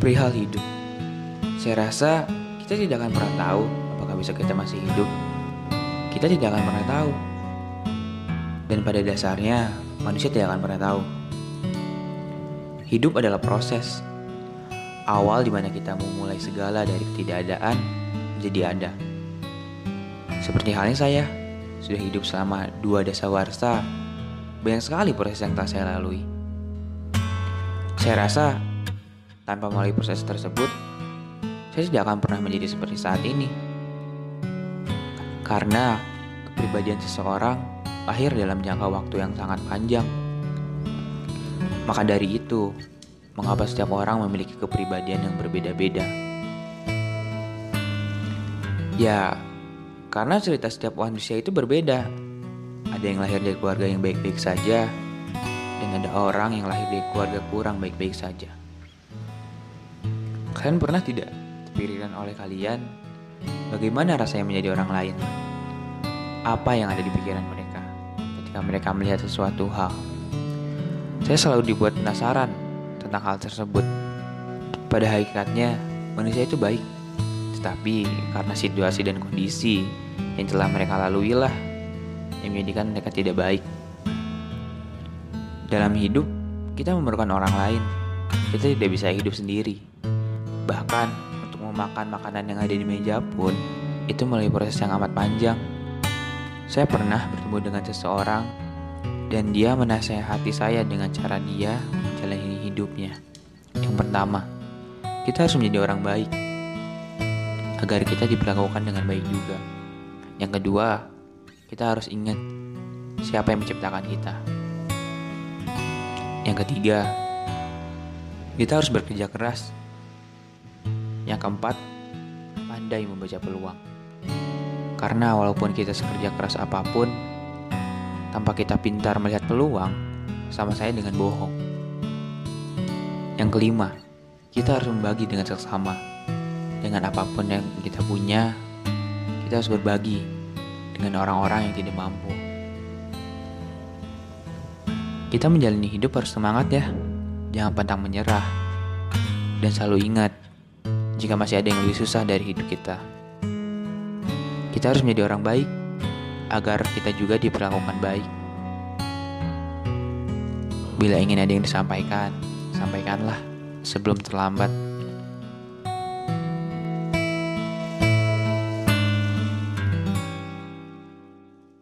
Perihal hidup, saya rasa kita tidak akan pernah tahu apakah bisa kita masih hidup. Kita tidak akan pernah tahu. Dan pada dasarnya, manusia tidak akan pernah tahu. Hidup adalah proses. Awal di mana kita memulai segala dari ketidakadaan menjadi ada. Seperti halnya saya, sudah hidup selama dua desa warsa, banyak sekali proses yang telah saya lalui. Saya rasa tanpa melalui proses tersebut, saya tidak akan pernah menjadi seperti saat ini. Karena kepribadian seseorang lahir dalam jangka waktu yang sangat panjang. Maka dari itu, mengapa setiap orang memiliki kepribadian yang berbeda-beda? Ya, karena cerita setiap manusia itu berbeda. Ada yang lahir dari keluarga yang baik-baik saja, dan ada orang yang lahir dari keluarga kurang baik-baik saja. Kalian pernah tidak terpikirkan oleh kalian bagaimana rasanya menjadi orang lain? Apa yang ada di pikiran mereka ketika mereka melihat sesuatu hal? Saya selalu dibuat penasaran tentang hal tersebut. Pada hakikatnya, manusia itu baik, tetapi karena situasi dan kondisi yang telah mereka lalui lah yang menjadikan mereka tidak baik. Dalam hidup, kita memerlukan orang lain. Kita tidak bisa hidup sendiri. Bahkan untuk memakan makanan yang ada di meja pun itu melalui proses yang amat panjang. Saya pernah bertemu dengan seseorang dan dia menasehati saya dengan cara dia menjalani hidupnya. Yang pertama, kita harus menjadi orang baik agar kita diperlakukan dengan baik juga. Yang kedua, kita harus ingat siapa yang menciptakan kita. Yang ketiga, kita harus bekerja keras. Yang keempat, pandai membaca peluang. Karena walaupun kita sekerja keras apa pun, tanpa kita pintar melihat peluang, sama saya dengan bohong. Yang kelima, kita harus membagi dengan sesama. Dengan apa pun yang kita punya, kita harus berbagi dengan orang-orang yang tidak mampu. Kita menjalani hidup harus semangat ya, jangan pantang menyerah. Dan selalu ingat, jika masih ada yang lebih susah dari hidup kita. Kita harus menjadi orang baik, agar kita juga diperlakukan baik. Bila ingin ada yang disampaikan, sampaikanlah sebelum terlambat.